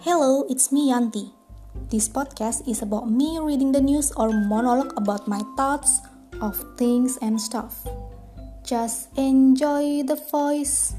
Hello, it's me Yanti. This podcast is about me reading the news or monologue about my thoughts of things and stuff. Just enjoy the voice.